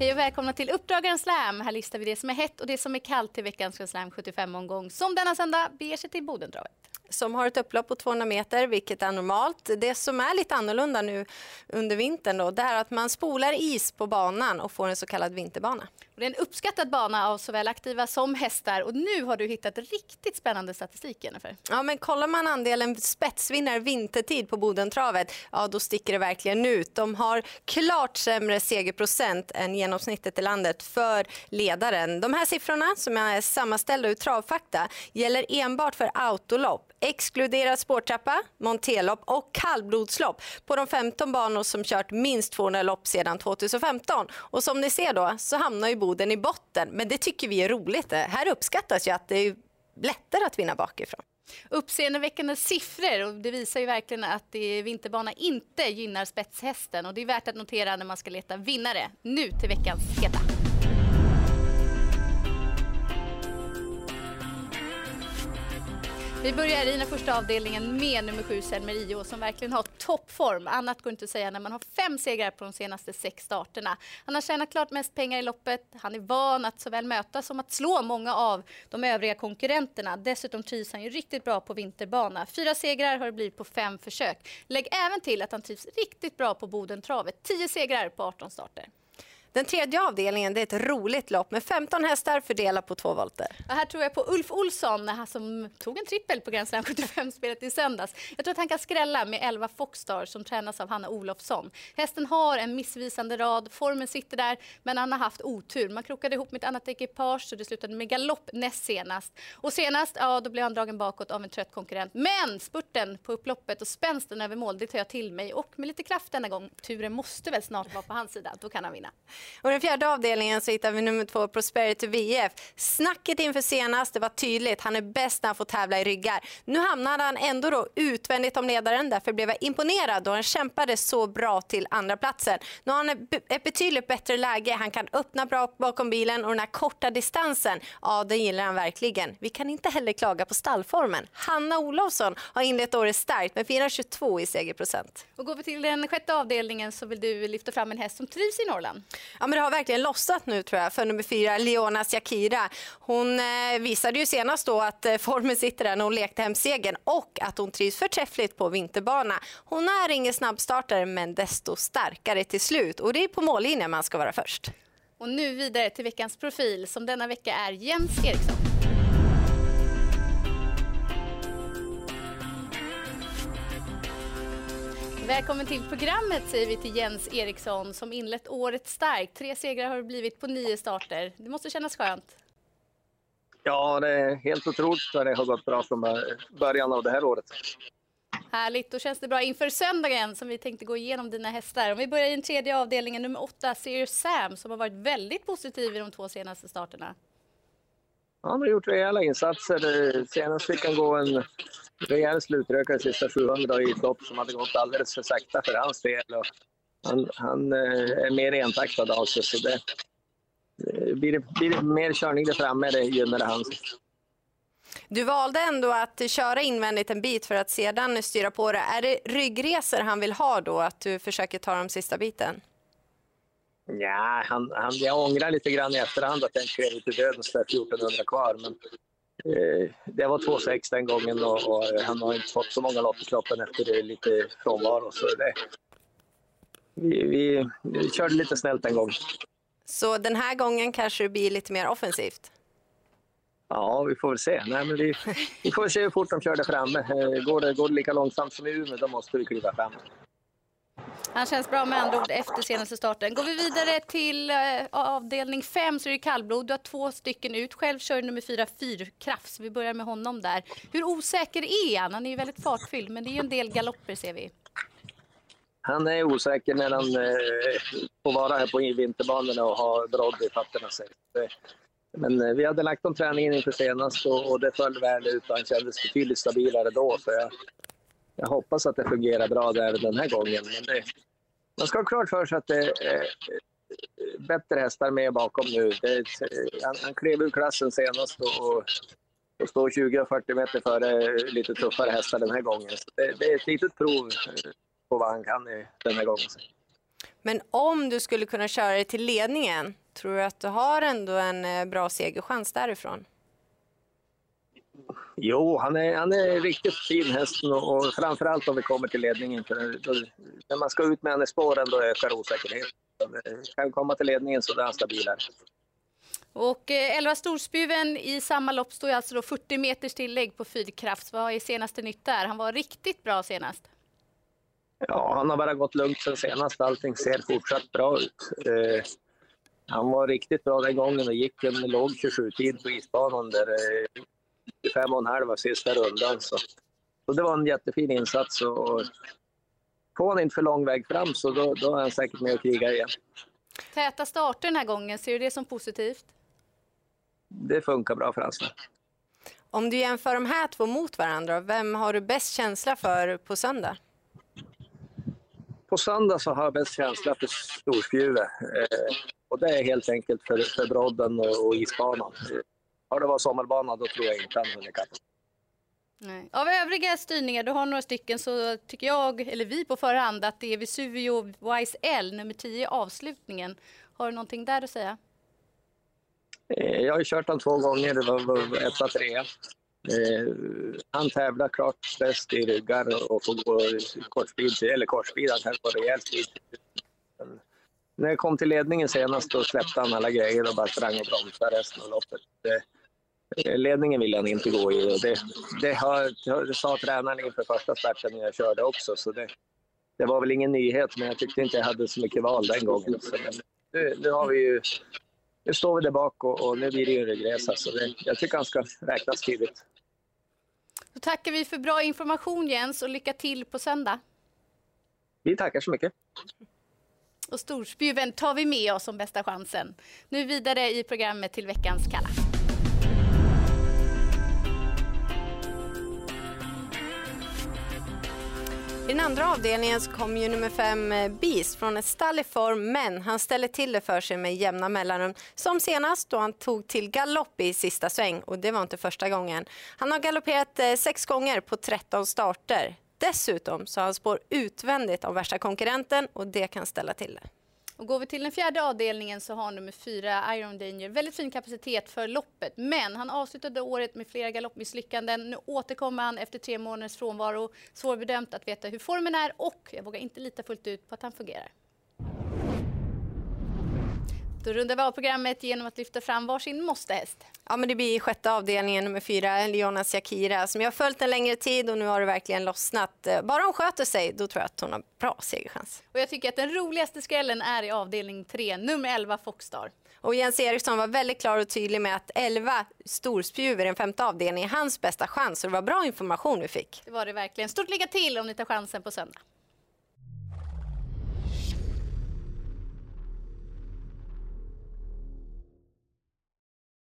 Hej och välkomna till Uppdragaren Slam. Här listar vi det som är hett och det som är kallt till veckans Grand Slam 75-omgång som denna söndag beger sig till Bodendravet som har ett upplopp på 200 meter, vilket är normalt. Det som är lite annorlunda nu under vintern då, det är att man spolar is på banan och får en så kallad vinterbana. Det är en uppskattad bana av såväl aktiva som hästar och nu har du hittat riktigt spännande statistik Jennifer. Ja men kollar man andelen spetsvinnare vintertid på Bodentravet, ja då sticker det verkligen ut. De har klart sämre segerprocent än genomsnittet i landet för ledaren. De här siffrorna som är sammanställda ur travfakta gäller enbart för autolopp exkluderat spårtrappa, montelopp och kallblodslopp på de 15 banor som kört minst 200 lopp sedan 2015. Och som ni ser då så hamnar ju Boden i botten, men det tycker vi är roligt. Här uppskattas ju att det är lättare att vinna bakifrån. Uppseendeväckande siffror och det visar ju verkligen att vinterbana inte gynnar spetshästen och det är värt att notera när man ska leta vinnare. Nu till veckans heta. Vi börjar i den första avdelningen med nummer sju Selmerio som verkligen har toppform. Annat går inte att säga när man har fem segrar på de senaste sex starterna. Han har tjänat klart mest pengar i loppet. Han är van att såväl möta som att slå många av de övriga konkurrenterna. Dessutom trivs han ju riktigt bra på vinterbana. Fyra segrar har det blivit på fem försök. Lägg även till att han trivs riktigt bra på Bodentravet. Tio segrar på 18 starter. Den tredje avdelningen det är ett roligt lopp med 15 hästar fördelat på två volter. Och här tror jag på Ulf Olsson som tog en trippel på Grand Slam 75-spelet i söndags. Jag tror att han kan skrälla med 11 Foxstar som tränas av Hanna Olofsson. Hästen har en missvisande rad, formen sitter där men han har haft otur. Man krokade ihop med ett annat ekipage så det slutade med galopp näst senast. Och senast, ja då blev han dragen bakåt av en trött konkurrent. Men spurten på upploppet och spänsten över mål, det tar jag till mig och med lite kraft denna gång. Turen måste väl snart vara på hans sida, då kan han vinna. Och den fjärde avdelningen så hittar vi nummer två Prosperity VF. Snacket inför senast, det var tydligt. Han är bäst när han får tävla i ryggar. Nu hamnade han ändå då utvändigt om ledaren. Därför blev jag imponerad då han kämpade så bra till andra platsen. Nu har han ett betydligt bättre läge. Han kan öppna bra bakom bilen och den här korta distansen, ja den gillar han verkligen. Vi kan inte heller klaga på stallformen. Hanna Olofsson har inlett året starkt med 422 i segerprocent. Och går vi till den sjätte avdelningen så vill du lyfta fram en häst som trivs i Norrland. Ja, men det har verkligen lossat nu tror jag för nummer fyra, Leona Shakira. Hon eh, visade ju senast då att eh, formen sitter där när hon lekte hem segern och att hon trivs förträffligt på vinterbana. Hon är ingen snabbstartare men desto starkare till slut och det är på mållinjen man ska vara först. Och nu vidare till veckans profil som denna vecka är Jens Eriksson. Välkommen till programmet säger vi till Jens Eriksson som inlett året starkt. Tre segrar har det blivit på nio starter. Det måste kännas skönt. Ja, det är helt otroligt vad det har gått bra från början av det här året. Härligt, då känns det bra inför söndagen som vi tänkte gå igenom dina hästar. Om vi börjar i den tredje avdelningen, nummer åtta, Serious Sam, som har varit väldigt positiv i de två senaste starterna. Han har gjort rejäla insatser. Senast fick han gå en rejäl slutrökare sista 700 i ett lopp som hade gått alldeles för sakta för hans del. Och han, han eh, är mer entaktad av sig, så det, eh, blir, det, blir det mer körning där framme, det gynnar hans. Du valde ändå att köra invändigt en bit för att sedan styra på det. Är det ryggresor han vill ha då, att du försöker ta de sista biten? Ja, han, han, jag ångrar lite grann i efterhand att jag inte klev ut i döden så 1400 kvar. Men Eh, det var 2,6 den gången och, och, han har inte fått så många lottisloppen efter lite frånvaro. Så det, vi, vi, vi körde lite snällt den gången. Så den här gången kanske det blir lite mer offensivt? Ja, vi får väl se. Nej, men vi, vi får se hur fort de kör där framme. Eh, går det, går det lika långsamt som i Umeå, då måste vi kliva fram. Han känns bra med andra ord efter senaste starten. Går vi vidare till eh, avdelning 5 så är det kallblod. Du har två stycken ut. Själv kör nummer 4 Fyrkrafts. Vi börjar med honom där. Hur osäker är han? Han är ju väldigt fartfylld men det är ju en del galopper ser vi. Han är osäker när han eh, får vara här på vinterbanorna och ha brodd i fötterna. Eh, men eh, vi hade lagt om träningen inför senast och, och det föll väl ut och han kändes betydligt stabilare då. Så jag, jag hoppas att det fungerar bra där den här gången. Men det, man ska ha klart för sig att det är eh, bättre hästar med bakom nu. Det, han, han klev ur klassen senast och, och står 20-40 meter före lite tuffare hästar den här gången. Så det, det är ett litet prov eh, på vad han kan den här gången. Men om du skulle kunna köra dig till ledningen, tror du att du har ändå en eh, bra segerchans därifrån? Jo, han är, han är riktigt fin hästen och, och framförallt om vi kommer till ledningen. För då, när man ska ut med henne i spåren då ökar osäkerheten. Kan vi komma till ledningen så är han stabilare. Och eh, 11 Storspjuven i samma lopp står alltså då 40 meters tillägg på fyrkraft. Vad är senaste nytt där? Han var riktigt bra senast. Ja, han har bara gått lugnt sen senast. Allting ser fortsatt bra ut. Eh, han var riktigt bra den gången och gick en låg 27-tid på isbanan där eh, 25 och en halv sista rundan. Så. så det var en jättefin insats. Och, får han inte för lång väg fram så då, då är han säkert med och krigar igen. Täta starter den här gången, ser du det som positivt? Det funkar bra för hans Om du jämför de här två mot varandra, vem har du bäst känsla för på söndag? På söndag så har jag bäst känsla för storspjuve. Eh, och det är helt enkelt för, för brodden och, och isbanan. Har det varit sommarbana då tror jag inte han hunnit kapp. Nej. Av övriga styrningar, du har några stycken, så tycker jag, eller vi på förhand, att det är Vesuvio Wise L, nummer 10, avslutningen. Har du någonting där att säga? Eh, jag har kört honom två gånger, det var, etta, trea. Eh, han tävlar klart bäst i ryggar och får gå kortspid, eller kortspid, han kan gå rejält speed. När jag kom till ledningen senast då släppte han alla grejer och bara sprang och bromsade resten av loppet. Eh, ledningen vill han inte gå i. Och det, det, har, det sa tränaren inför första starten när jag körde också. Så det, det var väl ingen nyhet, men jag tyckte inte jag hade så mycket val den gången. Så nu, nu, har vi ju, nu står vi där bak och, och nu blir det ju en regresa. Så det, jag tycker han ska räknas tidigt. Då tackar vi för bra information Jens och lycka till på söndag. Vi tackar så mycket. Och storspjuven tar vi med oss som bästa chansen. Nu vidare i programmet till veckans Kalla. I den andra avdelningen så kom ju nummer fem eh, Beast från ett stall i form men han ställer till det för sig med jämna mellanrum. Som senast då han tog till galopp i sista sväng och det var inte första gången. Han har galopperat eh, sex gånger på 13 starter. Dessutom så har han spår utvändigt av värsta konkurrenten och det kan ställa till det. Och går vi till den fjärde avdelningen så har nummer fyra Iron Danger väldigt fin kapacitet för loppet. Men han avslutade året med flera galoppmisslyckanden. Nu återkommer han efter tre månaders frånvaro. Svårbedömt att veta hur formen är och jag vågar inte lita fullt ut på att han fungerar. Då rundar vi av programmet genom att lyfta fram varsin måstehäst. Ja, men det blir sjätte avdelningen nummer fyra, Leonas Shakira, som jag har följt en längre tid och nu har det verkligen lossnat. Eh, bara hon sköter sig, då tror jag att hon har bra segerchans. Och jag tycker att den roligaste skrällen är i avdelning tre, nummer 11 Foxstar. Och Jens Eriksson var väldigt klar och tydlig med att 11 storspjuver i den femte avdelningen är hans bästa chans. Så det var bra information vi fick. Det var det verkligen. Stort lycka till om ni tar chansen på söndag.